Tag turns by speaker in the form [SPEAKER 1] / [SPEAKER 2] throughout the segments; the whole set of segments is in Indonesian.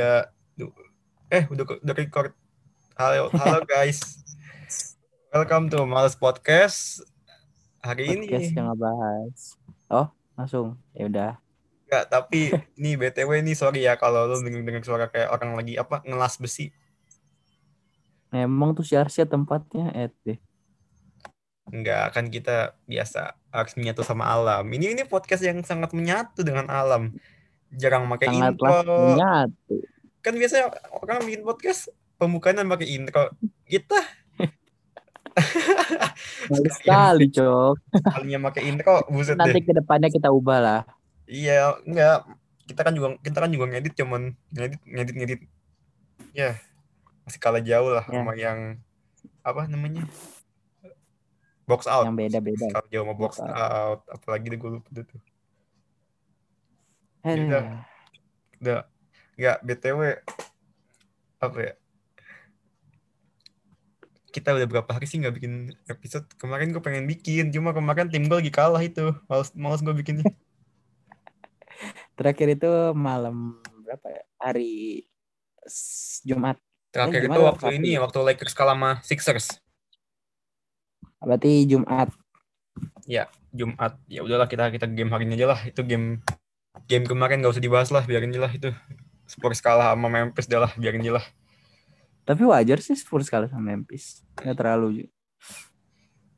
[SPEAKER 1] Ya, eh udah udah record. Halo, halo guys. Welcome to Males Podcast. Hari
[SPEAKER 2] podcast
[SPEAKER 1] ini
[SPEAKER 2] yang ngebahas. Oh, langsung. Ya udah.
[SPEAKER 1] enggak, tapi ini BTW nih sorry ya kalau lu denger-denger suara kayak orang lagi apa ngelas besi.
[SPEAKER 2] Emang tuh sia-sia tempatnya eh deh.
[SPEAKER 1] Enggak, kan kita biasa harus menyatu sama alam. Ini ini podcast yang sangat menyatu dengan alam. Jarang pakai
[SPEAKER 2] Sangatlah
[SPEAKER 1] intro. Kan biasanya orang bikin podcast pembukaan pakai intro. Kita
[SPEAKER 2] Males sekali, Cok.
[SPEAKER 1] kalinya pakai intro, buset deh.
[SPEAKER 2] Nanti ke depannya kita ubah lah.
[SPEAKER 1] Iya, enggak. Kita kan juga kita kan juga ngedit cuman ngedit ngedit ngedit. Ya. Masih kalah jauh lah
[SPEAKER 2] Ya.
[SPEAKER 1] sama yang apa namanya? Box out.
[SPEAKER 2] Yang beda-beda.
[SPEAKER 1] Masih kalah jauh sama box
[SPEAKER 2] Box out.
[SPEAKER 1] out. Apalagi deh gue lupa deh tuh.
[SPEAKER 2] Eh,
[SPEAKER 1] Udah. Udah. Enggak, BTW apa ya? Kita udah berapa hari sih nggak bikin episode? Kemarin gue pengen bikin, cuma kemarin tim gue lagi kalah itu. Males, males gue bikinnya.
[SPEAKER 2] Terakhir itu malam berapa ya? Hari Jumat.
[SPEAKER 1] Terakhir
[SPEAKER 2] Eh,
[SPEAKER 1] itu
[SPEAKER 2] gimana
[SPEAKER 1] waktu
[SPEAKER 2] Sabtu
[SPEAKER 1] ini,
[SPEAKER 2] ya?
[SPEAKER 1] waktu Lakers kalah sama Sixers.
[SPEAKER 2] Berarti Jumat.
[SPEAKER 1] Jumat ya udahlah kita kita game hari ini aja lah itu game game kemarin gak usah dibahas lah biarin lah itu Spurs kalah sama Memphis dah lah biarin lah
[SPEAKER 2] Tapi wajar sih Spurs kalah sama Memphis. Nggak terlalu.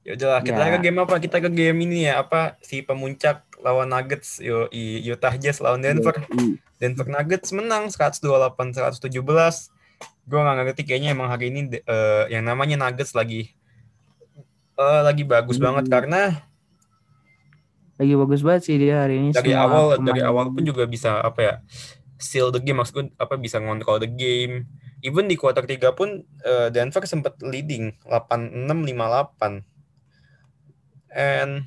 [SPEAKER 1] ya udahlah kita
[SPEAKER 2] Ya.
[SPEAKER 1] ke game apa kita ke game ini ya apa si pemuncak lawan Nuggets yo Utah Jazz lawan Denver. Denver Nuggets menang 128 117 gue nggak ngerti kayaknya emang hari ini eh, yang namanya Nuggets lagi eh, lagi bagus
[SPEAKER 2] Hmm.
[SPEAKER 1] banget karena
[SPEAKER 2] Lagi bagus banget sih dia hari ini.
[SPEAKER 1] dari
[SPEAKER 2] Semua
[SPEAKER 1] awal dari
[SPEAKER 2] pemain-
[SPEAKER 1] awal pun juga bisa apa ya seal the game maksudku apa bisa ngontrol the game. Even di kuarter 3 pun eh, Denver sempat leading 86 58 and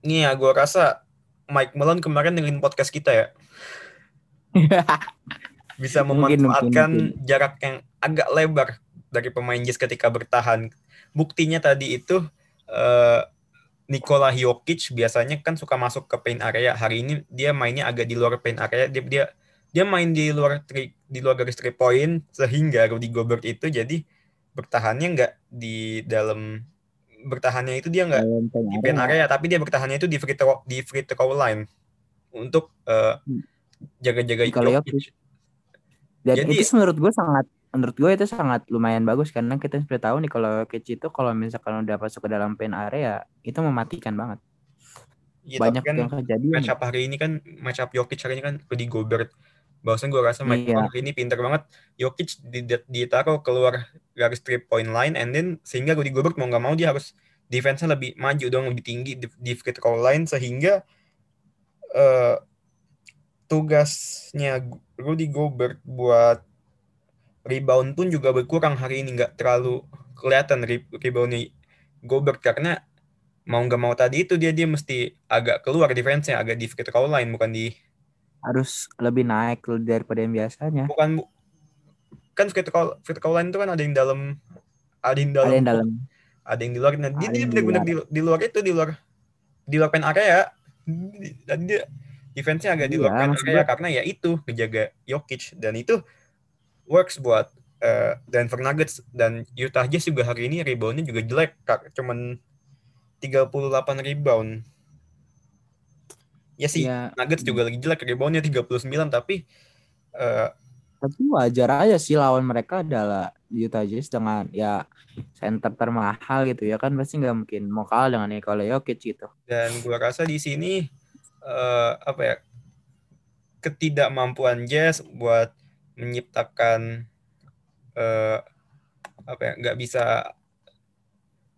[SPEAKER 1] ini ya gue rasa Mike Malone kemarin dengerin podcast kita ya. Bisa
[SPEAKER 2] Mungkin,
[SPEAKER 1] memanfaatkan
[SPEAKER 2] mungkin,
[SPEAKER 1] jarak yang agak lebar dari pemain Jazz ketika bertahan. Buktinya tadi itu eh, Nikola Jokic biasanya kan suka masuk ke paint area. Hari ini dia mainnya agak di luar paint area. Dia dia dia main di luar tri, di luar garis three point sehingga Rudy Gobert itu jadi bertahannya nggak di dalam bertahannya itu dia nggak di paint
[SPEAKER 2] area.
[SPEAKER 1] tapi dia bertahannya itu di free throw di free throw line untuk
[SPEAKER 2] Hmm.
[SPEAKER 1] jaga-jaga Jokic.
[SPEAKER 2] Dan
[SPEAKER 1] Jadi-
[SPEAKER 2] itu menurut gue sangat menurut gue itu sangat lumayan bagus karena kita sudah tahu nih kalau Jokic itu kalau misalkan udah masuk ke dalam paint area itu mematikan banget.
[SPEAKER 1] Tapi
[SPEAKER 2] Banyak
[SPEAKER 1] kan
[SPEAKER 2] yang kejadian.
[SPEAKER 1] match up hari ini kan match up Jokic hari ini kan Rudy Gobert. Bahwasan gue rasa Mike
[SPEAKER 2] Iya.
[SPEAKER 1] Hari ini pinter banget. Jokic di- di- ditaruh keluar garis three point line and then sehingga Rudy Gobert mau nggak mau dia harus defense-nya lebih maju dong lebih tinggi di, di free throw line sehingga eh, tugasnya Rudy Gobert buat rebound pun juga berkurang hari ini nggak terlalu kelihatan re- reboundnya Gobert karena mau nggak mau tadi itu dia dia mesti agak keluar defense-nya agak di free throw line bukan di
[SPEAKER 2] Harus lebih naik daripada yang biasanya.
[SPEAKER 1] bukan bu- kan free throw, free throw line itu kan ada yang dalam ada yang dalam
[SPEAKER 2] Ada yang dalam.
[SPEAKER 1] ada yang di luar nah, dia, dia benar-benar di, di luar itu di luar di luar pen area dan dia defense-nya agak di luar
[SPEAKER 2] Iya,
[SPEAKER 1] pen area karena ya itu ngejaga Jokic dan itu works buat eh, Denver Nuggets dan Utah Jazz juga hari ini reboundnya juga jelek kak. Cuman 38 rebound. Ya sih
[SPEAKER 2] Ya,
[SPEAKER 1] Nuggets juga lagi jelek reboundnya 39 tapi eh,
[SPEAKER 2] tapi wajar aja sih lawan mereka adalah Utah Jazz dengan ya center termahal gitu ya kan. Pasti nggak mungkin mau kalah dengan Nikola Jokic gitu.
[SPEAKER 1] dan gua rasa di sini eh, apa ya ketidakmampuan Jazz buat menciptakan eh, apa ya nggak bisa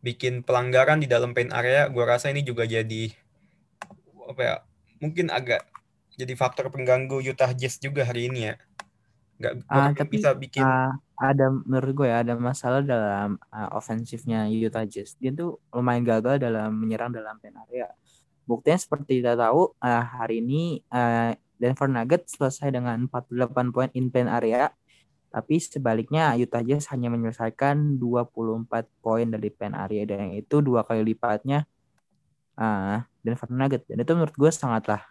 [SPEAKER 1] bikin pelanggaran di dalam paint area gua rasa ini juga jadi apa ya mungkin agak jadi faktor pengganggu Utah Jazz juga hari ini ya nggak
[SPEAKER 2] Ah, tapi,
[SPEAKER 1] bisa bikin
[SPEAKER 2] Ah, ada menurut gue ya ada masalah dalam ah, ofensifnya Utah Jazz. Dia tuh lumayan gagal dalam menyerang dalam paint area. Buktinya seperti kita tahu ah, hari ini ah, Denver Nuggets selesai dengan 48 poin in paint area. Tapi sebaliknya Utah Jazz hanya menyelesaikan 24 poin dari paint area dan itu dua kali lipatnya ah, Denver Nuggets. Dan itu menurut gue sangatlah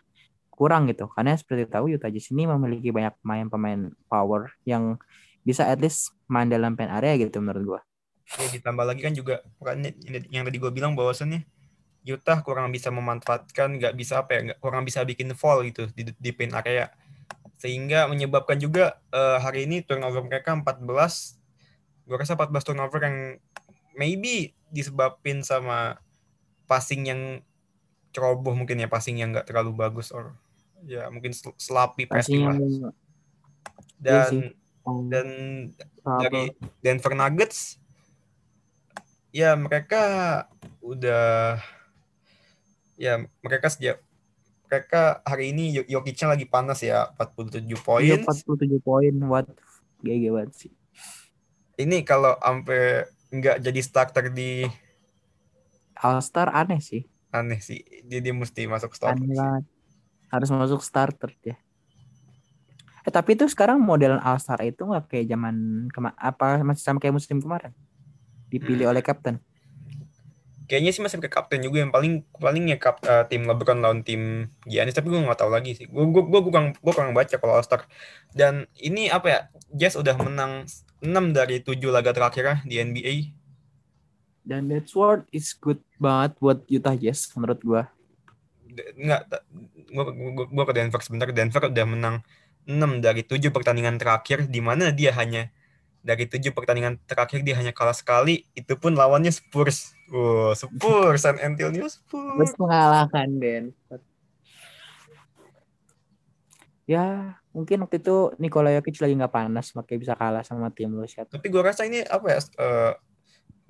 [SPEAKER 2] kurang gitu karena seperti tahu Utah Jazz ini memiliki banyak pemain-pemain power yang bisa at least main dalam pen area gitu menurut gua.
[SPEAKER 1] Ya ditambah lagi kan juga yang tadi gue bilang bahwasannya Utah kurang bisa memanfaatkan, nggak bisa apa ya, nggak kurang bisa bikin fall gitu di, di paint area, sehingga menyebabkan juga uh, hari ini turnover mereka 14, gue rasa 14 turnover yang maybe disebabin sama passing yang ceroboh mungkin ya, passing yang nggak terlalu bagus or ya mungkin sloppy passing lah. Dan iya dan dari Denver Nuggets ya mereka udah ya mereka sejak mereka hari ini Jokic-nya lagi panas ya 47 poin. Iya
[SPEAKER 2] 47 poin what GG banget sih.
[SPEAKER 1] Ini kalau sampai nggak jadi starter di
[SPEAKER 2] All Star aneh sih.
[SPEAKER 1] Aneh sih. Dia mesti masuk starter. Aneh
[SPEAKER 2] banget. Harus masuk starter dia. Eh tapi itu sekarang model All Star itu nggak kayak zaman kema apa masih sama kayak musim kemarin. Dipilih hmm. oleh kapten
[SPEAKER 1] kayaknya sih masih ke kapten juga yang paling paling ya kap, uh, tim LeBron lawan tim Giannis tapi gue nggak tahu lagi sih. Gue gue gue kurang gue kurang baca kalau All Star dan ini apa ya Jazz udah menang 6 dari 7 laga terakhir di NBA
[SPEAKER 2] dan that's what is good banget buat Utah Jazz menurut gue
[SPEAKER 1] nggak gue, gue, gue ke Denver sebentar. Denver udah menang 6 dari 7 pertandingan terakhir di mana dia hanya dari tujuh pertandingan terakhir dia hanya kalah sekali itu pun lawannya Spurs. Wow Spurs San Antonio Spurs.
[SPEAKER 2] Spurs mengalahkan Den. Ya mungkin waktu itu Nikola Jokic lagi nggak panas makanya bisa kalah sama tim lu siapa
[SPEAKER 1] tapi gue rasa ini apa ya uh, eh,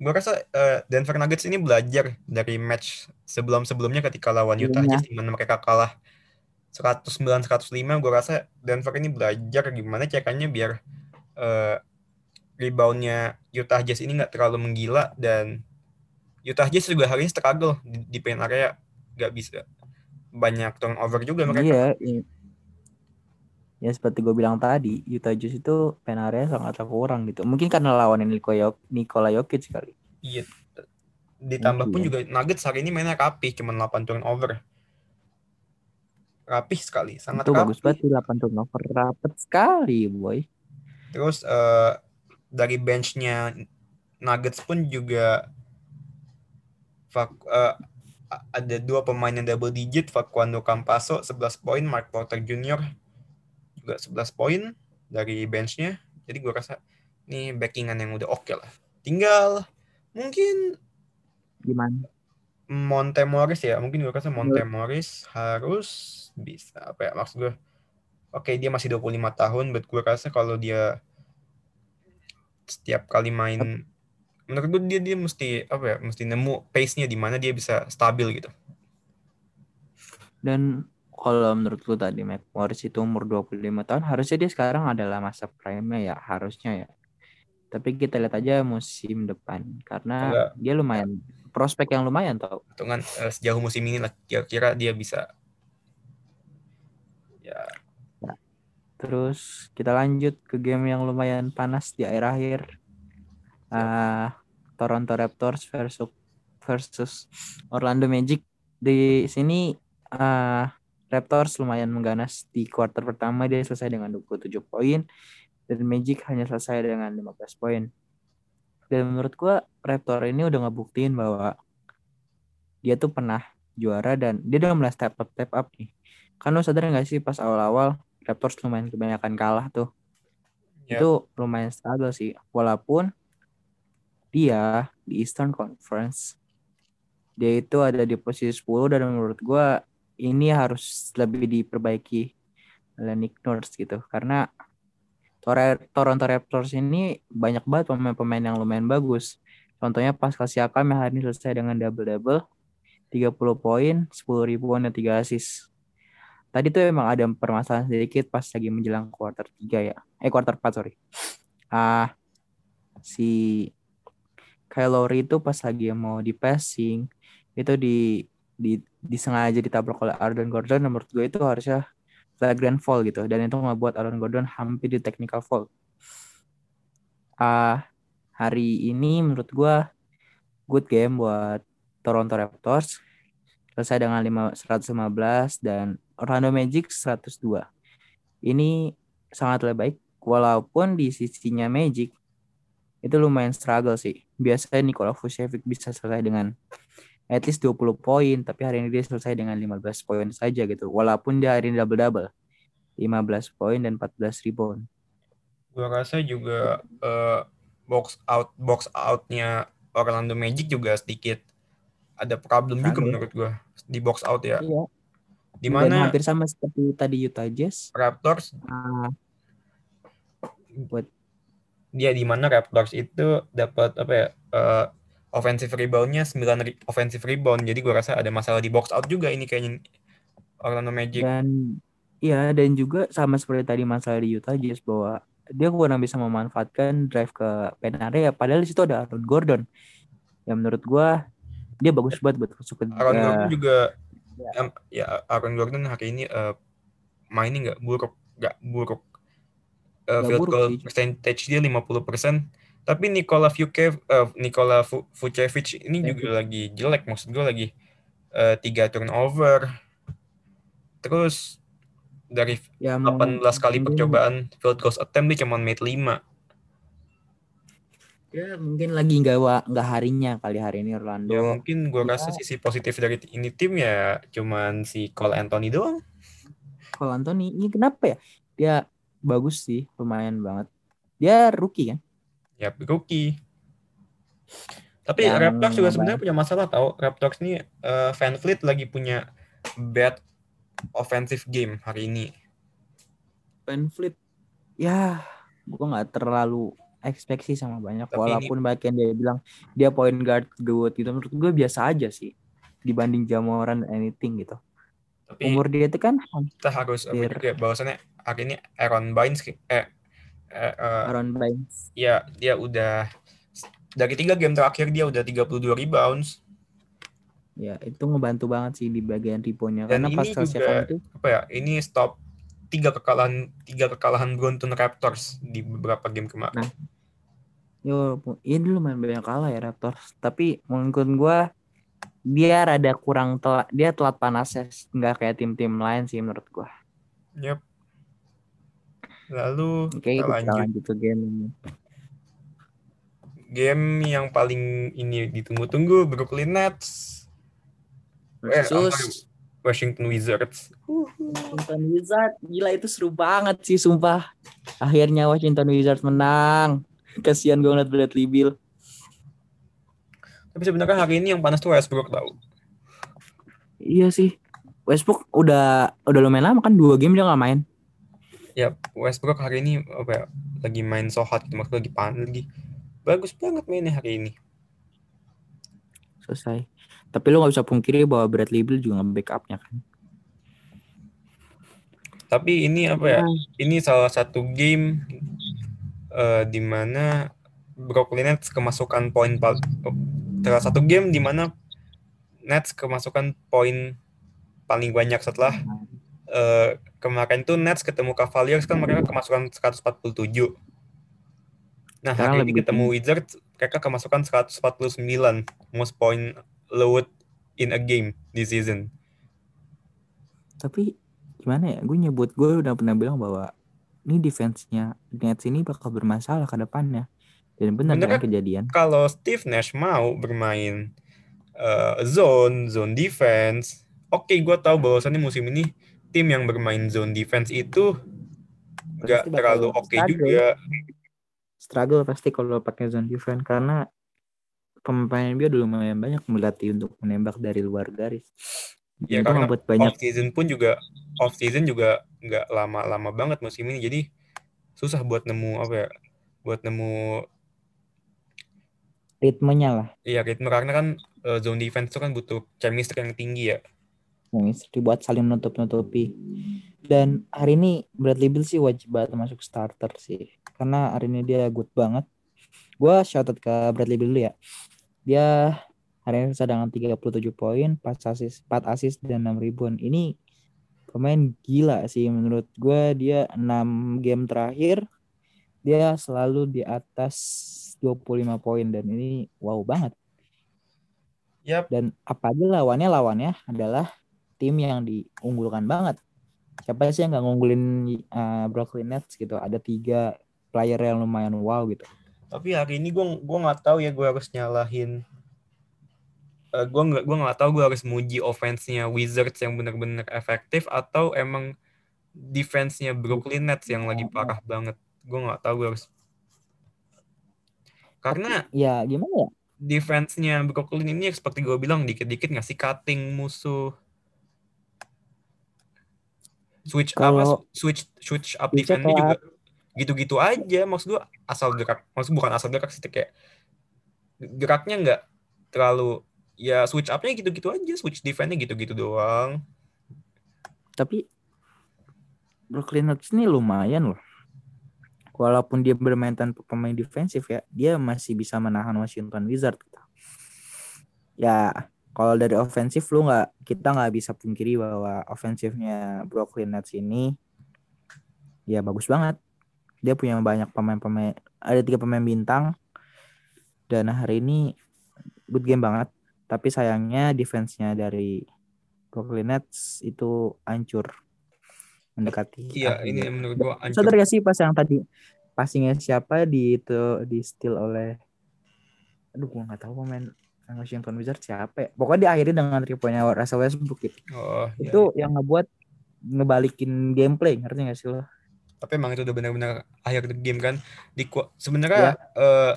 [SPEAKER 1] gue rasa uh, Denver Nuggets ini belajar dari match sebelum-sebelumnya ketika lawan Utah iya. Jazz di mana mereka kalah 109 105 gue rasa Denver ini belajar gimana caranya biar uh, reboundnya Utah Jazz ini nggak terlalu menggila dan Utah Jazz juga hari ini struggle di, di paint area nggak bisa banyak turnover juga mereka.
[SPEAKER 2] Iya, iya. Ya seperti gue bilang tadi, Utah Jazz itu paint area sangat kurang gitu. Mungkin karena lawannya Nikola, Nikola Jokic kali.
[SPEAKER 1] Iya. Ditambah pun juga Nuggets hari ini mainnya rapi, cuma 8 turnover. Rapih sekali, sangat
[SPEAKER 2] itu bagus banget 8 turnover, rapet sekali, boy.
[SPEAKER 1] Terus uh, dari benchnya Nuggets pun juga uh, ada dua pemain yang double digit, Facundo Campaso 11 poin, Mark Porter Jr. juga 11 poin dari benchnya. Jadi gue rasa ini backingan yang udah oke okay lah. Tinggal mungkin
[SPEAKER 2] gimana?
[SPEAKER 1] Monte Morris ya, mungkin gue rasa Monte iya. Morris harus bisa apa ya maksud gue. Oke, okay, dia masih 25 tahun, but gue rasa kalau dia setiap kali main menurut gue dia dia mesti apa ya mesti nemu pace-nya di mana dia bisa stabil gitu.
[SPEAKER 2] Dan kalau menurut lu tadi Mac Morris itu umur 25 tahun harusnya dia sekarang adalah masa prime ya harusnya ya. Tapi kita lihat aja musim depan karena Enggak. dia lumayan prospek yang lumayan tau.
[SPEAKER 1] Hitungan uh, sejauh musim ini lah kira-kira dia bisa ya
[SPEAKER 2] Terus kita lanjut ke game yang lumayan panas di akhir-akhir. Uh, Toronto Raptors versus versus Orlando Magic. Di sini uh, Raptors lumayan mengganas di kuarter pertama dia selesai dengan 27 poin dan Magic hanya selesai dengan 15 poin. Dan menurut gua Raptor ini udah ngebuktiin bahwa dia tuh pernah juara dan dia udah mulai step up step up nih. Kan lo sadar gak sih pas awal-awal Raptors lumayan kebanyakan kalah tuh. Yeah. Itu lumayan struggle sih. Walaupun dia di Eastern Conference dia itu ada di posisi 10 dan menurut gue ini harus lebih diperbaiki oleh Nick Nurse gitu karena Toronto Raptors ini banyak banget pemain-pemain yang lumayan bagus. Contohnya Pascal Siakam yang hari ini selesai dengan double-double 30 poin, 10 ribuan dan 3 assist tadi tuh emang ada permasalahan sedikit pas lagi menjelang quarter 3 ya. Eh quarter 4 sorry. Ah si Kyle Lowry itu pas lagi mau di passing itu di di disengaja ditabrak oleh Aaron Gordon menurut gue itu harusnya flagrant fall gitu dan itu membuat Aaron Gordon hampir di technical fall. Ah hari ini menurut gue good game buat Toronto Raptors selesai dengan 5, 115 dan Orlando Magic 102. Ini sangat lebih baik walaupun di sisinya Magic itu lumayan struggle sih. Biasanya Nikola Vucevic bisa selesai dengan at least 20 poin, tapi hari ini dia selesai dengan 15 poin saja gitu. Walaupun dia hari ini double-double. 15 poin dan 14 rebound.
[SPEAKER 1] Gua rasa juga uh, box out box outnya Orlando Magic juga sedikit ada problem juga menurut gua di box out ya.
[SPEAKER 2] Iya.
[SPEAKER 1] Di mana
[SPEAKER 2] hampir sama seperti tadi Utah Jazz.
[SPEAKER 1] Raptors uh, buat dia di mana Raptors itu dapat apa ya uh, offensive reboundnya 9 re offensive rebound jadi gue rasa ada masalah di box out juga ini kayaknya Orlando Magic
[SPEAKER 2] dan iya dan juga sama seperti tadi masalah di Utah Jazz bahwa dia kurang bisa memanfaatkan drive ke pen area padahal di situ ada Aaron Gordon yang menurut gue dia bagus banget buat ke
[SPEAKER 1] Aaron Gordon juga ya, ya Aaron Gordon hari ini uh, mainnya nggak buruk nggak buruk uh, field goal percentage dia 50%. Tapi Nikola Vucevic, uh, Nikola Vucevic ini juga lagi jelek. Maksud gue lagi uh, tiga turnover. Terus dari ya, 18 kali percobaan field goal attempt dia cuma made 5.
[SPEAKER 2] Ya mungkin lagi nggak nggak harinya kali hari ini Orlando.
[SPEAKER 1] Ya mungkin gue ya. rasa sisi positif dari ini tim ya cuman si Cole Anthony doang.
[SPEAKER 2] Cole Anthony ini kenapa ya? Dia bagus sih, lumayan banget. Dia rookie kan?
[SPEAKER 1] Ya, rookie. Tapi yang Raptors juga sebenarnya punya masalah tau. Raptors ini uh, Van Fleet lagi punya bad offensive game hari ini.
[SPEAKER 2] Van Fleet, ya, gue nggak terlalu ekspektasi sama banyak. Tapi Walaupun ini... yang dia bilang dia point guard good gitu, menurut gue biasa aja sih dibanding Jamoran anything gitu. Tapi umur dia itu kan
[SPEAKER 1] kita harus apa juga bahwasannya hari ini Aaron Baines eh, eh uh,
[SPEAKER 2] Aaron Baines.
[SPEAKER 1] Ya, dia udah dari tiga game terakhir dia udah 32 rebounds.
[SPEAKER 2] Ya, itu ngebantu banget sih di bagian reboundnya karena
[SPEAKER 1] pas juga, itu apa ya? Ini stop tiga kekalahan tiga kekalahan beruntun Raptors di beberapa game kemarin. Nah,
[SPEAKER 2] yo, ini lumayan banyak kalah ya Raptors. Tapi menurut gue dia rada kurang telat dia telat panasnya nggak kayak tim-tim lain sih menurut gua.
[SPEAKER 1] Yep. Lalu
[SPEAKER 2] Oke, kita lanjut. lanjut ke game ini.
[SPEAKER 1] Game yang paling ini ditunggu-tunggu Brooklyn Nets
[SPEAKER 2] versus
[SPEAKER 1] eh, Washington Wizards.
[SPEAKER 2] Washington Wizards, gila itu seru banget sih sumpah. Akhirnya Washington Wizards menang. Kasihan gue ngeliat Bradley Bill.
[SPEAKER 1] Tapi sebenarnya hari ini yang panas tuh Westbrook tau.
[SPEAKER 2] Iya sih. Westbrook udah udah lumayan lama kan dua game dia nggak main
[SPEAKER 1] ya Westbrook hari ini apa ya, lagi main so hot gitu maksudnya lagi panas lagi bagus banget mainnya hari ini
[SPEAKER 2] selesai tapi lo nggak bisa pungkiri bahwa Bradley Beal juga nge-backupnya kan
[SPEAKER 1] tapi ini apa ya nah. ini salah satu game uh, di mana Brooklyn Nets kemasukan poin salah satu game di mana Nets kemasukan poin paling banyak setelah uh, kemarin tuh Nets ketemu Cavaliers kan mereka kemasukan 147. Nah, hari ini ketemu Wizards mereka kemasukan 149 most point load in a game this season.
[SPEAKER 2] Tapi gimana ya? Gue nyebut gue udah pernah bilang bahwa ini defense-nya Nets ini bakal bermasalah ke depannya. Dan benar kan kejadian.
[SPEAKER 1] Kalau Steve Nash mau bermain uh, zone, zone defense, oke okay, gue tahu bahwasannya musim ini tim yang bermain zone defense itu nggak terlalu oke okay juga.
[SPEAKER 2] Struggle pasti kalau pakai zone defense karena pemain dia dulu lumayan banyak melatih untuk menembak dari luar garis.
[SPEAKER 1] Ya karena buat banyak. off season pun juga off season juga nggak lama-lama banget musim ini jadi susah buat nemu apa ya buat nemu
[SPEAKER 2] ritmenya lah.
[SPEAKER 1] Iya ritme karena kan uh, zone defense itu kan butuh chemistry yang tinggi ya
[SPEAKER 2] dibuat saling menutup-nutupi. Dan hari ini Bradley Bill sih wajib banget masuk starter sih. Karena hari ini dia good banget. Gue shoutout ke Bradley Bill dulu ya. Dia hari ini sedang 37 poin, 4 assist, 4 assist dan 6 rebound. Ini pemain gila sih menurut gue. Dia 6 game terakhir dia selalu di atas 25 poin dan ini wow banget.
[SPEAKER 1] Yap.
[SPEAKER 2] Dan apalagi lawannya lawannya adalah tim yang diunggulkan banget. Siapa sih yang nggak ngunggulin uh, Brooklyn Nets gitu? Ada tiga player yang lumayan wow gitu.
[SPEAKER 1] Tapi hari ini gue gue nggak tahu ya gue harus nyalahin. Uh, gue nggak gue nggak tahu gue harus muji offense-nya Wizards yang benar-benar efektif atau emang defense-nya Brooklyn Nets yang lagi parah banget. Gue nggak tahu gue harus. Karena
[SPEAKER 2] Tapi, ya gimana ya?
[SPEAKER 1] defense-nya Brooklyn ini seperti gue bilang dikit-dikit ngasih cutting musuh. Switch
[SPEAKER 2] Kalau
[SPEAKER 1] apa switch switch up
[SPEAKER 2] up.
[SPEAKER 1] juga gitu-gitu aja maksud gue asal gerak maksud bukan asal gerak sih kayak geraknya nggak terlalu ya switch up-nya gitu-gitu aja switch defense-nya gitu-gitu doang
[SPEAKER 2] Tapi Brooklyn Nets ini lumayan loh. Walaupun dia bermain tanpa pemain defensif ya, dia masih bisa menahan Washington Wizards. Ya, kalau dari ofensif lu nggak kita nggak bisa pungkiri bahwa ofensifnya Brooklyn Nets ini ya bagus banget. Dia punya banyak pemain-pemain, ada tiga pemain bintang dan hari ini good game banget. Tapi sayangnya defense-nya dari Brooklyn Nets itu hancur mendekati.
[SPEAKER 1] iya ini
[SPEAKER 2] game.
[SPEAKER 1] menurut gue hancur
[SPEAKER 2] Sadar gak sih pas yang tadi passingnya siapa di itu di steal oleh aduh gua nggak tahu pemain Washington Wizards siapa ya. Pokoknya diakhiri dengan three point-nya Russell Westbrook gitu.
[SPEAKER 1] oh, iya.
[SPEAKER 2] Itu yang ngebuat ngebalikin gameplay, ngerti gak sih lo?
[SPEAKER 1] tapi emang itu udah benar-benar akhir game kan di sebenarnya eh,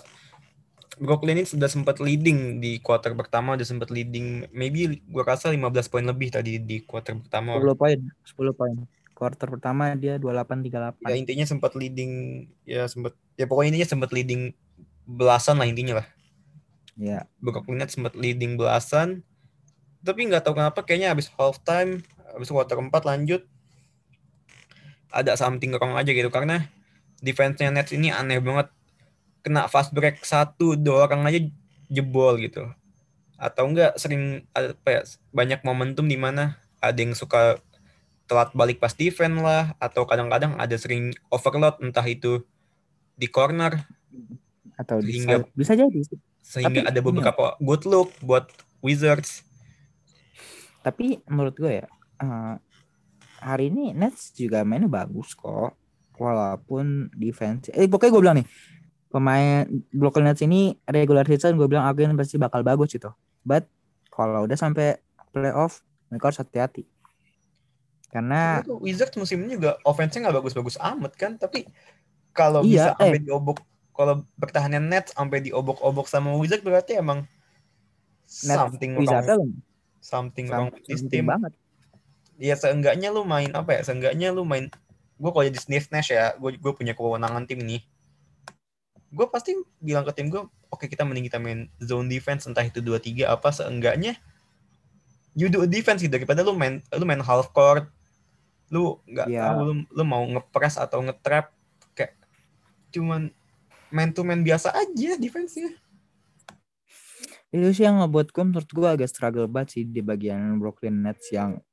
[SPEAKER 1] Brooklyn ini sudah sempat leading di quarter pertama udah sempat leading maybe gua rasa 15 poin lebih tadi di quarter pertama.
[SPEAKER 2] 10 poin, 10 poin. Quarter pertama dia 28 38.
[SPEAKER 1] ya intinya sempat leading ya sempat ya pokoknya intinya sempat leading belasan lah intinya lah.
[SPEAKER 2] Ya,
[SPEAKER 1] Brooklyn Nets sempat leading belasan. Tapi nggak tahu kenapa kayaknya habis halftime habis quarter 4 lanjut ada something wrong aja gitu. Karena defense-nya Nets ini aneh banget kena fast break satu dua orang aja jebol gitu atau enggak sering apa ya banyak momentum di mana ada yang suka telat balik pas defense lah atau kadang-kadang ada sering overload entah itu di corner
[SPEAKER 2] atau di
[SPEAKER 1] Sehingga-
[SPEAKER 2] side. bisa jadi.
[SPEAKER 1] sehingga
[SPEAKER 2] Tapi
[SPEAKER 1] ada
[SPEAKER 2] ini
[SPEAKER 1] beberapa good look buat Wizards
[SPEAKER 2] Tapi menurut gue ya eh, hari ini Nets juga mainnya bagus kok. Walaupun defense eh pokoknya gue bilang nih pemain Brooklyn Nets ini regular season gue bilang agen pasti bakal bagus gitu. But kalau udah sampai playoff mereka harus hati-hati. Karena
[SPEAKER 1] Wizards musim ini juga offense-nya nggak bagus-bagus amat kan tapi kalau
[SPEAKER 2] Iya,
[SPEAKER 1] bisa sampai diobok kalau bertahannya Nets sampai diobok-obok sama Wizards berarti emang
[SPEAKER 2] Nets
[SPEAKER 1] something wrong something wrong with this team
[SPEAKER 2] banget.
[SPEAKER 1] ya seenggaknya lu main apa ya seenggaknya lu main gue kalau jadi Sniff Nash ya gue gue punya kewenangan tim ini gue pasti bilang ke tim gue oke kita mending kita main zone defense entah itu dua tiga apa seenggaknya. You do a defense gitu daripada lu main lu main half court lu nggak
[SPEAKER 2] Iya.
[SPEAKER 1] tahu lu, lu mau ngepress atau ngetrap kayak cuman man to man biasa aja defense-nya.
[SPEAKER 2] Itu sih yang ngebuat gue menurut gue agak struggle banget sih di bagian Brooklyn Nets yang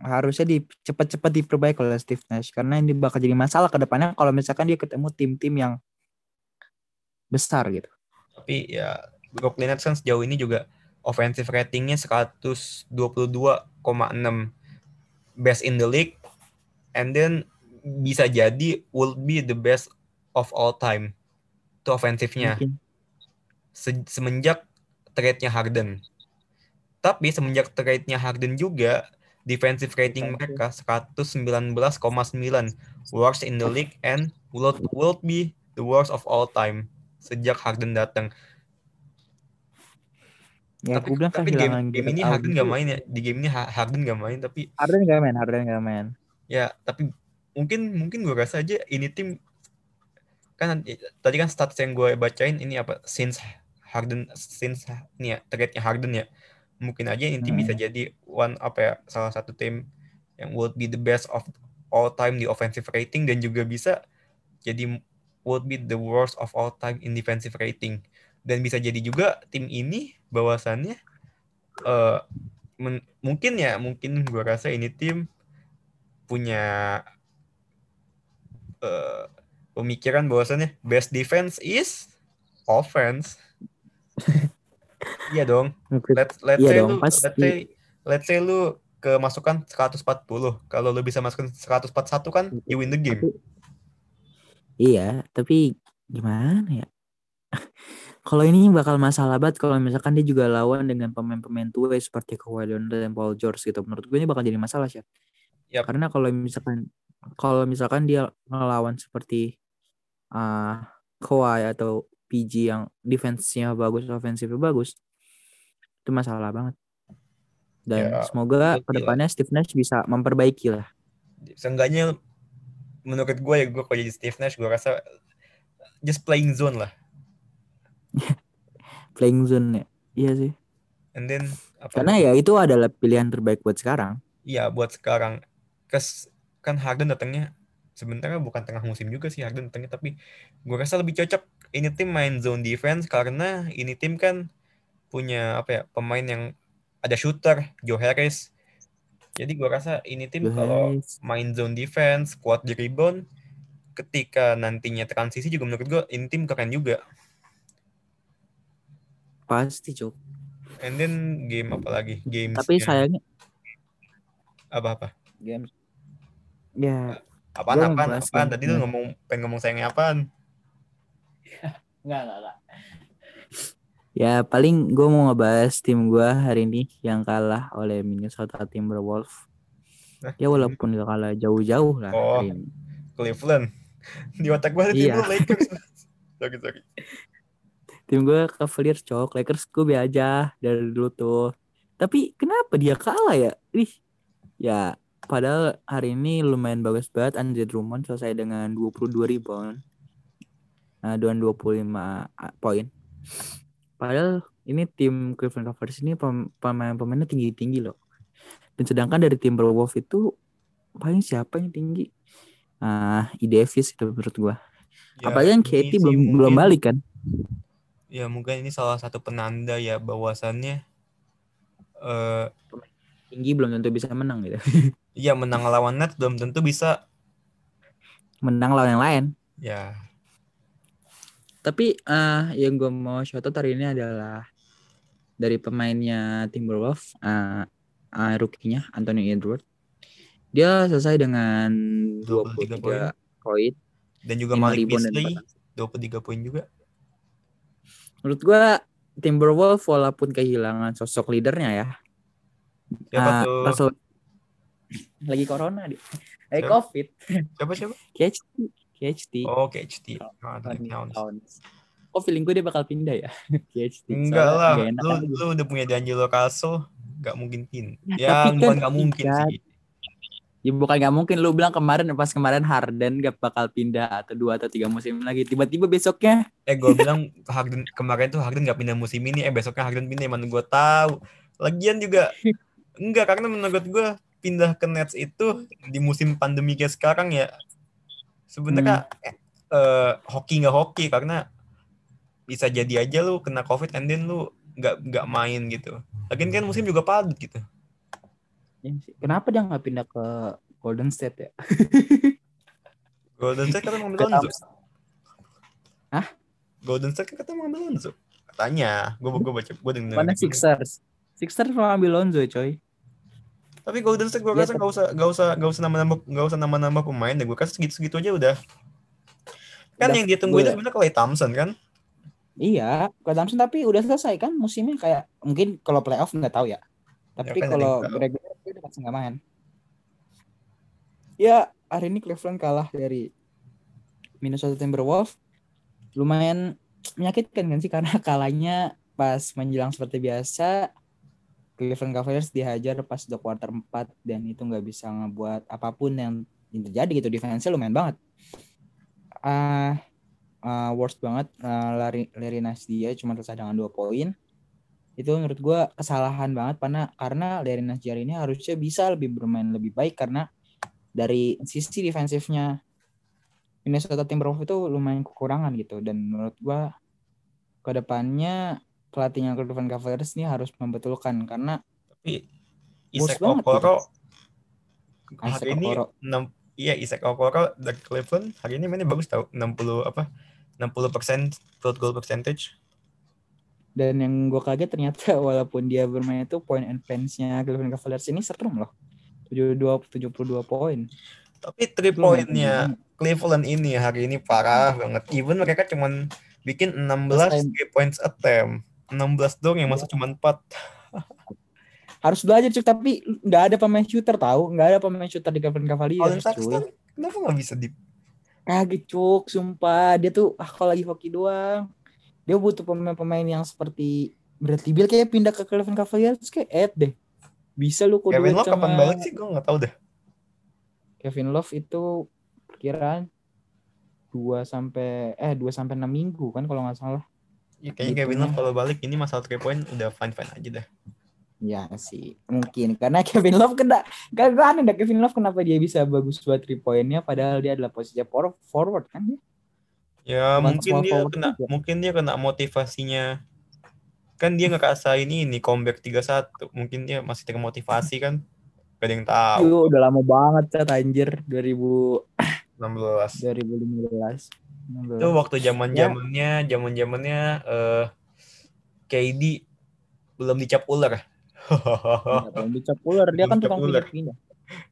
[SPEAKER 2] harusnya di cepet-cepet diperbaiki oleh Steve Nash. Karena ini bakal jadi masalah ke depannya kalau misalkan dia ketemu tim-tim yang besar gitu.
[SPEAKER 1] tapi ya Brooklyn Nets kan sejauh ini juga offensive ratingnya 122,6 best in the league. And then bisa jadi will be the best of all time. Itu offensifnya Se- semenjak trade-nya Harden. Tapi semenjak trade-nya Harden juga defensive rating mereka 119,9 worst in the league and will, will be the worst of all time sejak Harden datang
[SPEAKER 2] ya
[SPEAKER 1] tapi,
[SPEAKER 2] bilang
[SPEAKER 1] tapi game, game ini Harden nggak
[SPEAKER 2] tuh-
[SPEAKER 1] main ya di game ini Ha- Harden nggak main tapi
[SPEAKER 2] Harden gak main, Harden gak main.
[SPEAKER 1] ya tapi mungkin mungkin gue rasa aja ini tim kan tadi kan stats yang gue bacain ini apa since Harden since ini ya trade-nya Harden ya mungkin aja ini tim
[SPEAKER 2] Hmm.
[SPEAKER 1] bisa jadi one apa ya salah satu tim yang would be the best of all time di offensive rating dan juga bisa jadi would be the worst of all time in defensive rating dan bisa jadi juga tim ini bahwasannya men- mungkin ya mungkin gue rasa ini tim punya eh, pemikiran bahwasannya best defense is offense Iya dong. Let's let's
[SPEAKER 2] Iya
[SPEAKER 1] say
[SPEAKER 2] dong,
[SPEAKER 1] lu
[SPEAKER 2] pasti.
[SPEAKER 1] let's say let's say lu kemasukan 140. Kalau lu bisa masukin 141 kan you win the game.
[SPEAKER 2] Tapi, iya, tapi gimana ya? kalau ini bakal masalah banget kalau misalkan dia juga lawan dengan pemain-pemain tua seperti Kawhi Leonard dan Paul George gitu. Menurut gue ini bakal jadi masalah sih.
[SPEAKER 1] Yap.
[SPEAKER 2] Karena kalau misalkan kalau misalkan dia ngelawan seperti uh, Kawhi atau PG yang defense-nya bagus, ofensifnya bagus, itu masalah banget. Dan
[SPEAKER 1] Ya,
[SPEAKER 2] semoga
[SPEAKER 1] ke
[SPEAKER 2] depannya Steve Nash bisa memperbaiki lah.
[SPEAKER 1] Seenggaknya menurut gue ya gue kalau jadi Steve Nash gue rasa just playing zone lah.
[SPEAKER 2] Playing zone ya. Iya sih.
[SPEAKER 1] And then apa?
[SPEAKER 2] Karena ya itu adalah pilihan terbaik buat sekarang.
[SPEAKER 1] Iya buat sekarang. Kes kan Harden datangnya sebenarnya bukan tengah musim juga sih Harden datangnya tapi gue rasa lebih cocok ini tim main zone defense karena ini tim kan punya apa ya pemain yang ada shooter Joe Harris. Jadi gue rasa ini tim kalau main zone defense, kuat di rebound, ketika nantinya transisi juga menurut gue ini tim keren juga.
[SPEAKER 2] Pasti, Cuk.
[SPEAKER 1] And then game apa lagi? Games
[SPEAKER 2] Tapi sayangnya
[SPEAKER 1] apa-apa?
[SPEAKER 2] game ya
[SPEAKER 1] Apaan apaan apaan?
[SPEAKER 2] game-
[SPEAKER 1] Tadi lu ngomong pengen ngomong sayangnya apaan?
[SPEAKER 2] Enggak, enggak, enggak. Ya paling gue mau ngebahas tim gue hari ini yang kalah oleh Minnesota Timberwolves. Ya walaupun gak kalah jauh-jauh lah
[SPEAKER 1] Oh.
[SPEAKER 2] hari ini.
[SPEAKER 1] Cleveland. Di otak gue ada tim
[SPEAKER 2] Iya.
[SPEAKER 1] lu Lakers. sorry, sorry.
[SPEAKER 2] Tim gue Cavaliers cok, Lakers gue be aja dari dulu tuh. Tapi kenapa dia kalah ya? Ih, ya padahal hari ini lumayan bagus banget Andre Drummond selesai dengan 22 rebound. Nah, dan 25 poin. Padahal ini tim Cleveland Cavaliers ini pem- pemain-pemainnya tinggi-tinggi loh. Dan sedangkan dari Timberwolves itu paling siapa yang tinggi? Ah, E. Davis itu menurut gua.
[SPEAKER 1] Ya,
[SPEAKER 2] Apalagi yang Katie belum
[SPEAKER 1] mungkin-
[SPEAKER 2] belum balik kan?
[SPEAKER 1] Ya mungkin ini salah satu penanda ya bahwasannya eh
[SPEAKER 2] Tinggi belum tentu bisa menang gitu.
[SPEAKER 1] ya menang lawan Nets belum tentu bisa
[SPEAKER 2] menang lawan yang lain.
[SPEAKER 1] ya
[SPEAKER 2] Tapi eh yang gue mau shout out hari ini adalah dari pemainnya Timberwolves, eh uh, rookie-nya Anthony Edwards. Dia selesai dengan
[SPEAKER 1] 23 poin.
[SPEAKER 2] 23 poin.
[SPEAKER 1] dan juga Malik Beasley
[SPEAKER 2] empat
[SPEAKER 1] 23 poin juga.
[SPEAKER 2] Menurut gue Timberwolves walaupun kehilangan sosok leadernya ya.
[SPEAKER 1] Siapa
[SPEAKER 2] ah,
[SPEAKER 1] tuh?
[SPEAKER 2] Lagi corona dia. Lagi
[SPEAKER 1] Siapa?
[SPEAKER 2] covid.
[SPEAKER 1] Siapa siapa?
[SPEAKER 2] KHT.
[SPEAKER 1] Oh, KHT.
[SPEAKER 2] Oh,
[SPEAKER 1] Ah,
[SPEAKER 2] Anthony
[SPEAKER 1] Towns.
[SPEAKER 2] Towns. Kok feeling gue dia bakal pindah ya? KHT.
[SPEAKER 1] Enggak lah,
[SPEAKER 2] enak
[SPEAKER 1] lu,
[SPEAKER 2] aja.
[SPEAKER 1] lu udah punya D'Angelo Russell, nggak mungkin pin.
[SPEAKER 2] Ya,
[SPEAKER 1] Ya, bukan
[SPEAKER 2] kan
[SPEAKER 1] nggak mungkin
[SPEAKER 2] kan.
[SPEAKER 1] sih.
[SPEAKER 2] Ya bukan nggak mungkin lu bilang kemarin pas kemarin Harden gak bakal pindah atau dua atau tiga musim lagi tiba-tiba besoknya
[SPEAKER 1] Eh, gue bilang Harden kemarin tuh Harden nggak pindah musim ini, eh besoknya Harden pindah, mana gue tahu. Lagian juga enggak karena menurut gue pindah ke Nets itu di musim pandemi kayak sekarang ya sebenarnya eh, eh, hoki nggak hoki karena bisa jadi aja lu kena covid and then lu nggak nggak main gitu. Lagian kan musim juga padat gitu.
[SPEAKER 2] Ya sih. kenapa dia nggak pindah ke Golden State ya?
[SPEAKER 1] Golden State kan mau ngambil
[SPEAKER 2] Ke
[SPEAKER 1] Lonzo.
[SPEAKER 2] Hah?
[SPEAKER 1] Golden State kan katanya mau ngambil Lonzo. Katanya, gue gue baca gue denger.
[SPEAKER 2] Mana Sixers? Sixers mau ambil Lonzo coy.
[SPEAKER 1] Tapi Golden State gue
[SPEAKER 2] Iya,
[SPEAKER 1] rasa nggak usah nggak usah nggak usah nambah-nambah nggak usah nambah-nambah pemain deh. Gue kasih segitu-segitu aja udah. Kan
[SPEAKER 2] Udah,
[SPEAKER 1] yang dia tunggu itu sebenarnya Clay Thompson kan?
[SPEAKER 2] Iya, ke Thompson tapi udah selesai kan musimnya kayak mungkin kalau playoff nggak tahu ya. Tapi
[SPEAKER 1] kan ada
[SPEAKER 2] kalau regular dia udah pasti nggak main. Ya hari ini Cleveland kalah dari Minnesota Timberwolves. Lumayan menyakitkan kan sih karena kalahnya pas menjelang seperti biasa Cleveland Cavaliers dihajar pas udah quarter 4 dan itu nggak bisa ngebuat apa pun yang terjadi gitu. Defense-nya lumayan banget. Ah uh, worst banget uh, Larry, Larry Nash dia cuma selesai dengan dua poin. Itu menurut gua kesalahan banget karena karena Larry Nash ini harusnya bisa lebih bermain lebih baik karena dari sisi defensifnya Minnesota Timberwolves itu lumayan kekurangan gitu. Dan menurut gua ke depannya pelatihnya Cleveland Cavaliers ini harus membetulkan karena
[SPEAKER 1] Tapi Isaac
[SPEAKER 2] banget
[SPEAKER 1] Okoro hari ini
[SPEAKER 2] Okoro.
[SPEAKER 1] 6 iya Isaac Okoro dari Cleveland hari ini mainnya bagus tau 60 apa 60 persen field goal percentage
[SPEAKER 2] Dan yang gue kaget ternyata walaupun dia bermain itu point and fence-nya Cleveland Cavaliers ini serem loh. 72 72 poin.
[SPEAKER 1] Tapi three pointnya Cleveland ini hari ini parah banget. Even mereka cuman bikin 16 three points attempt. 16 dong yang masuk cuma 4.
[SPEAKER 2] Harus belajar cuy, tapi nggak ada pemain shooter tahu, nggak ada pemain shooter di Cleveland Cavaliers.
[SPEAKER 1] Colin Sexton kenapa nggak bisa di
[SPEAKER 2] Kaget cuk, sumpah. Dia tuh ah kalau lagi hoki doang. Dia butuh pemain-pemain yang seperti Bradley Beal kayak pindah ke Cleveland Cavaliers kayak Ed deh. Bisa lu kudu
[SPEAKER 1] Kevin Love
[SPEAKER 2] sama
[SPEAKER 1] kapan balik sih? Gue nggak tahu deh.
[SPEAKER 2] Kevin Love itu perkiraan 2 sampai eh 2 sampai 6 minggu kan kalau nggak salah.
[SPEAKER 1] Ya, kayaknya
[SPEAKER 2] Gitu
[SPEAKER 1] Kevin
[SPEAKER 2] ya.
[SPEAKER 1] Love kalau balik ini masalah three point udah fine fine aja dah.
[SPEAKER 2] Ya sih, mungkin karena Kevin Love kena gak aneh dah Kevin Love kenapa dia bisa bagus buat three pointnya padahal dia adalah posisi for- forward kan dia.
[SPEAKER 1] Ya
[SPEAKER 2] Cuman
[SPEAKER 1] mungkin dia kena
[SPEAKER 2] juga.
[SPEAKER 1] mungkin dia kena motivasinya kan dia ngerasa ini ini comeback 31 mungkin dia masih termotivasi kan gak ada yang tahu
[SPEAKER 2] Itu udah lama banget cat anjir 2000
[SPEAKER 1] 16
[SPEAKER 2] 2015.
[SPEAKER 1] Itu waktu zaman zamannya zaman zamannya eh KD belum dicap ular
[SPEAKER 2] Ya, belum dicap ular, dia kan
[SPEAKER 1] Belum
[SPEAKER 2] tukang
[SPEAKER 1] ular.
[SPEAKER 2] pindah-pindah.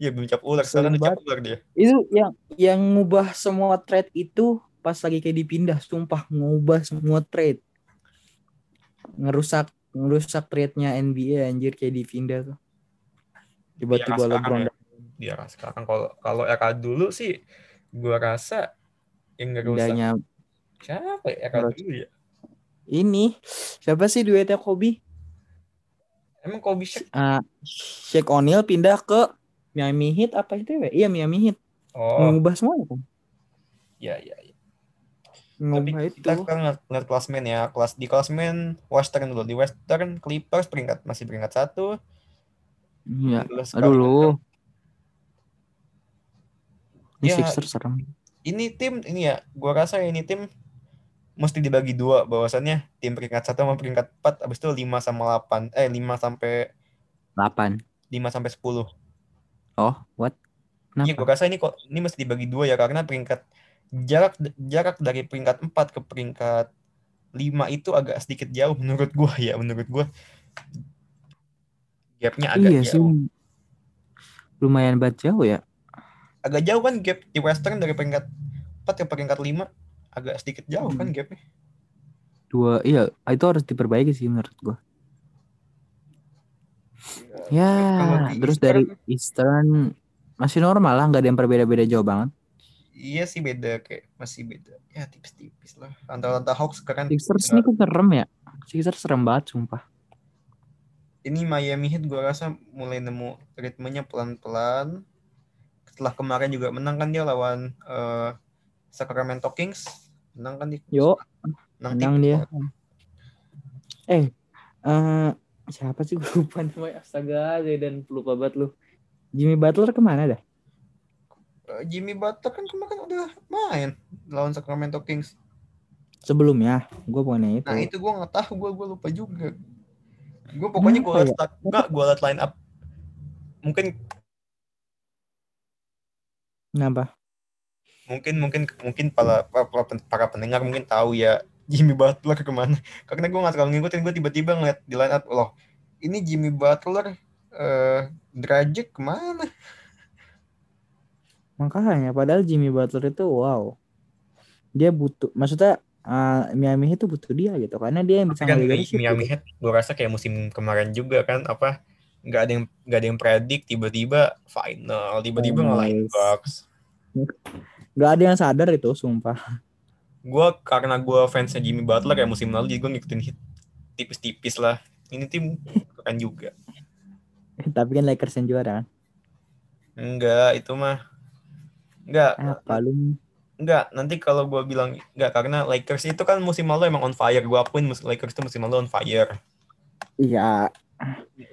[SPEAKER 1] Iya belum dicap ular sekarang dicap
[SPEAKER 2] banget.
[SPEAKER 1] ular dia
[SPEAKER 2] Itu yang yang ngubah semua trade itu pas lagi kayak dipindah, sumpah ngubah semua trade. Ngerusak ngerusak trade-nya NBA anjir kayak dipindah tuh. Tiba-tiba LeBron
[SPEAKER 1] ya. Dia sekarang kalau kalau era dulu sih gua rasa yang ngerusak
[SPEAKER 2] pindahnya
[SPEAKER 1] siapa ya
[SPEAKER 2] Ngerusak.
[SPEAKER 1] dulu ya
[SPEAKER 2] ini siapa sih duetnya Kobe?
[SPEAKER 1] emang Kobe Shaq
[SPEAKER 2] Ah, Shaq O'Neal pindah ke Miami Heat apa itu ya? Iya Miami Heat.
[SPEAKER 1] oh
[SPEAKER 2] Mengubah semuanya kan?
[SPEAKER 1] ya ya ya Tapi
[SPEAKER 2] Mengubah itu.
[SPEAKER 1] kita sekarang ngeliat, ngeliat klasmen ya. Kelas di klasmen Western dulu. Di Western Clippers peringkat masih peringkat satu.
[SPEAKER 2] Iya. Aduh lu. Ini
[SPEAKER 1] Ya,
[SPEAKER 2] Sixers serem.
[SPEAKER 1] Ini tim ini ya, gua rasa ini tim mesti dibagi dua bahwasannya tim peringkat satu sama peringkat empat abis itu 5 sama 8 eh 5 sampai
[SPEAKER 2] 8.
[SPEAKER 1] 5 sampai 10.
[SPEAKER 2] Oh, what?
[SPEAKER 1] Iya, gua rasa ini kok ini mesti dibagi dua ya karena peringkat jarak jarak dari peringkat 4 ke peringkat 5 itu agak sedikit jauh menurut gua ya, menurut gua gapnya agak
[SPEAKER 2] iya sih.
[SPEAKER 1] jauh.
[SPEAKER 2] Lumayan banget jauh ya.
[SPEAKER 1] Agak jauh kan gap di Western dari peringkat 4 ke peringkat 5 agak sedikit jauh kan
[SPEAKER 2] Hmm.
[SPEAKER 1] gapnya.
[SPEAKER 2] Dua, iya, itu harus diperbaiki sih menurut gua.
[SPEAKER 1] Kalau
[SPEAKER 2] Ya,
[SPEAKER 1] di
[SPEAKER 2] terus
[SPEAKER 1] Eastern,
[SPEAKER 2] dari Eastern masih normal lah, nggak ada yang berbeda-beda jauh banget.
[SPEAKER 1] iya sih beda kayak masih beda. Ya tipis-tipis lah. Atlanta Hawks kan
[SPEAKER 2] Sixers ini kok serem ya. Sixers serem banget sumpah.
[SPEAKER 1] ini Miami Heat gua rasa mulai nemu ritmenya pelan-pelan. Setelah kemarin juga menang kan dia lawan eh, Sacramento Kings. Menang kan dia.
[SPEAKER 2] Yo,
[SPEAKER 1] Menang
[SPEAKER 2] menang dia. Eh, eh siapa sih gue lupa namanya astaga dan lupa banget lu. Jimmy Butler ke mana dah?
[SPEAKER 1] Eh, Jimmy Butler kan kemarin udah main lawan Sacramento Kings.
[SPEAKER 2] Sebelumnya, gue bukannya itu.
[SPEAKER 1] Nah itu gue nggak tahu, gue gue lupa juga. Gue pokoknya gue liat
[SPEAKER 2] ya?
[SPEAKER 1] nggak gue liat line up. Mungkin
[SPEAKER 2] Kenapa?
[SPEAKER 1] mungkin mungkin mungkin para para, para pendengar mungkin tahu ya Jimmy Butler ke mana. Karena gue nggak terlalu ngikutin, gue tiba-tiba ngeliat di line up loh. Ini Jimmy Butler eh Dragic ke mana?
[SPEAKER 2] Makanya, padahal Jimmy Butler itu wow. Dia butuh, maksudnya eh, Miami Heat itu butuh dia gitu, karena dia yang bisa
[SPEAKER 1] Kan Miami. Heat gue rasa kayak musim kemarin juga kan apa nggak ada yang nggak ada yang predik tiba-tiba final tiba-tiba ngalahin
[SPEAKER 2] Nice.
[SPEAKER 1] Bucks.
[SPEAKER 2] Gak ada yang sadar itu, sumpah.
[SPEAKER 1] gue karena gue fansnya Jimmy Butler ya musim lalu jadi gue ngikutin hit tipis-tipis lah ini tim keren juga
[SPEAKER 2] Tapi kan Lakers yang juara kan.
[SPEAKER 1] enggak itu mah enggak
[SPEAKER 2] Apa lu?
[SPEAKER 1] enggak nanti kalau gue bilang enggak karena Lakers itu kan musim lalu emang on fire gue akuin Lakers itu musim lalu on fire
[SPEAKER 2] Iya,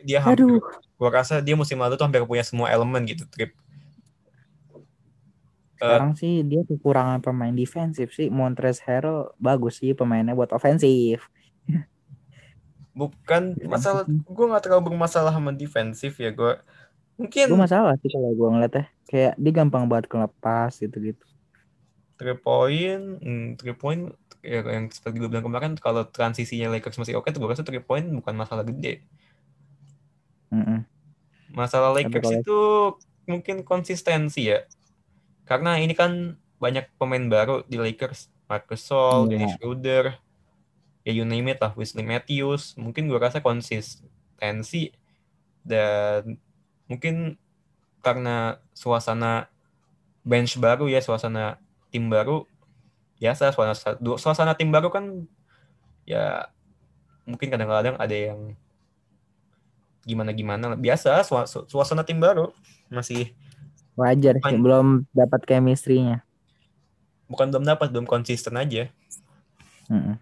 [SPEAKER 1] dia hampir
[SPEAKER 2] aduh.
[SPEAKER 1] gue rasa dia musim lalu tuh hampir punya semua elemen gitu trip Eh,
[SPEAKER 2] Sekarang sih dia kekurangan pemain defensif sih. Montrezl Harrell bagus sih pemainnya buat ofensif.
[SPEAKER 1] bukan masalah
[SPEAKER 2] Defensif.
[SPEAKER 1] gue nggak terlalu bermasalah sama defensif ya gue mungkin
[SPEAKER 2] Gue masalah sih kalau gue ngeliatnya. Kayak dia gampang banget kelepas gitu-gitu.
[SPEAKER 1] three point hmm, three point ya, yang seperti gue bilang kemarin kalau transisinya Lakers masih oke tuh gue rasa 3 point bukan masalah gede.
[SPEAKER 2] Mm-mm.
[SPEAKER 1] Masalah
[SPEAKER 2] Tapi
[SPEAKER 1] Lakers
[SPEAKER 2] kalau-
[SPEAKER 1] itu mungkin konsistensi ya. Karena ini kan banyak pemain baru di Lakers. Marcus Gasol,
[SPEAKER 2] Iya.
[SPEAKER 1] Dennis Schroeder, ya you name it lah, Wesley Matthews. Mungkin gue rasa konsistensi dan mungkin karena suasana bench baru ya, suasana tim baru biasa suasana suasana tim baru kan ya mungkin kadang-kadang ada yang gimana gimana biasa suas- suasana tim baru masih
[SPEAKER 2] Wajar sih,
[SPEAKER 1] Bukan-
[SPEAKER 2] belum dapat chemistry-nya.
[SPEAKER 1] bukan belum dapat belum konsisten aja
[SPEAKER 2] Mm-mm.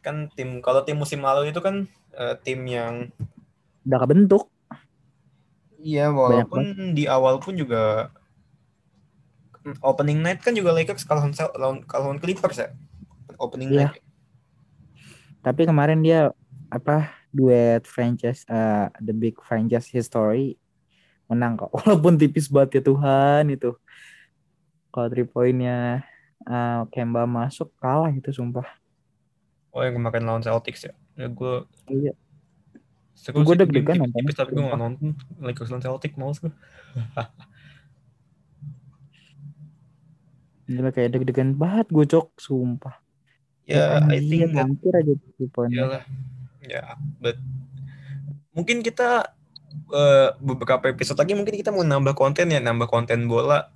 [SPEAKER 1] kan tim kalau tim musim lalu itu kan eh, tim yang
[SPEAKER 2] Udah kebentuk.
[SPEAKER 1] iya walaupun di awal pun juga opening night kan juga Lakers kalahkan lawan kalahkan Clippers ya opening
[SPEAKER 2] Iya.
[SPEAKER 1] night
[SPEAKER 2] Tapi kemarin dia apa duet franchise eh, the big franchise history menang kok. Walaupun tipis banget ya Tuhan itu. Kalau three pointnya eh, Kemba masuk kalah itu sumpah.
[SPEAKER 1] oh yang kemarin lawan Celtics ya, ya gue
[SPEAKER 2] Iya.
[SPEAKER 1] game
[SPEAKER 2] deg-degan
[SPEAKER 1] tipis, tipis tapi gue gak nonton Lakers lawan Celtics males gue
[SPEAKER 2] Gila kayak deg-degan banget gue cok sumpah.
[SPEAKER 1] ya I
[SPEAKER 2] Anjir,
[SPEAKER 1] think
[SPEAKER 2] hampir aja three pointnya.
[SPEAKER 1] Iyalah. Ya, but mungkin kita eh, beberapa episode lagi mungkin kita mau nambah konten ya, nambah konten bola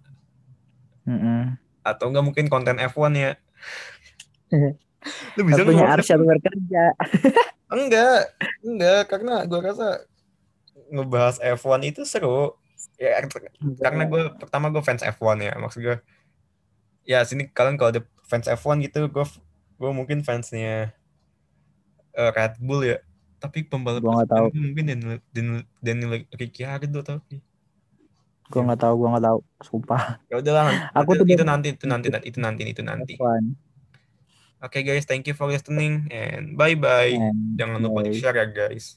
[SPEAKER 2] Mm-mm.
[SPEAKER 1] atau enggak mungkin konten F1 ya. Lu bisa
[SPEAKER 2] Waktunya
[SPEAKER 1] nggak
[SPEAKER 2] Arsyad bekerja.
[SPEAKER 1] Enggak, enggak karena gue rasa ngebahas F1 itu seru. Ya karena gue pertama gue fans F1 ya, maksud gue ya sini kalian kalau ada fans F1 gitu, gue gue mungkin fansnya eh, Red Bull ya. Tapi pembalap
[SPEAKER 2] Gua nggak tahu.
[SPEAKER 1] mungkin Daniel, Daniel, Daniel Ricciardo tapi
[SPEAKER 2] Gue nggak tahu, gue nggak tahu, sumpah.
[SPEAKER 1] ya udahlah nanti,
[SPEAKER 2] Aku
[SPEAKER 1] itu,
[SPEAKER 2] tuh
[SPEAKER 1] itu nanti itu nanti itu nanti itu nanti.
[SPEAKER 2] F1.
[SPEAKER 1] Oke guys, thank you for listening and bye bye.
[SPEAKER 2] And
[SPEAKER 1] Jangan lupa di share ya guys.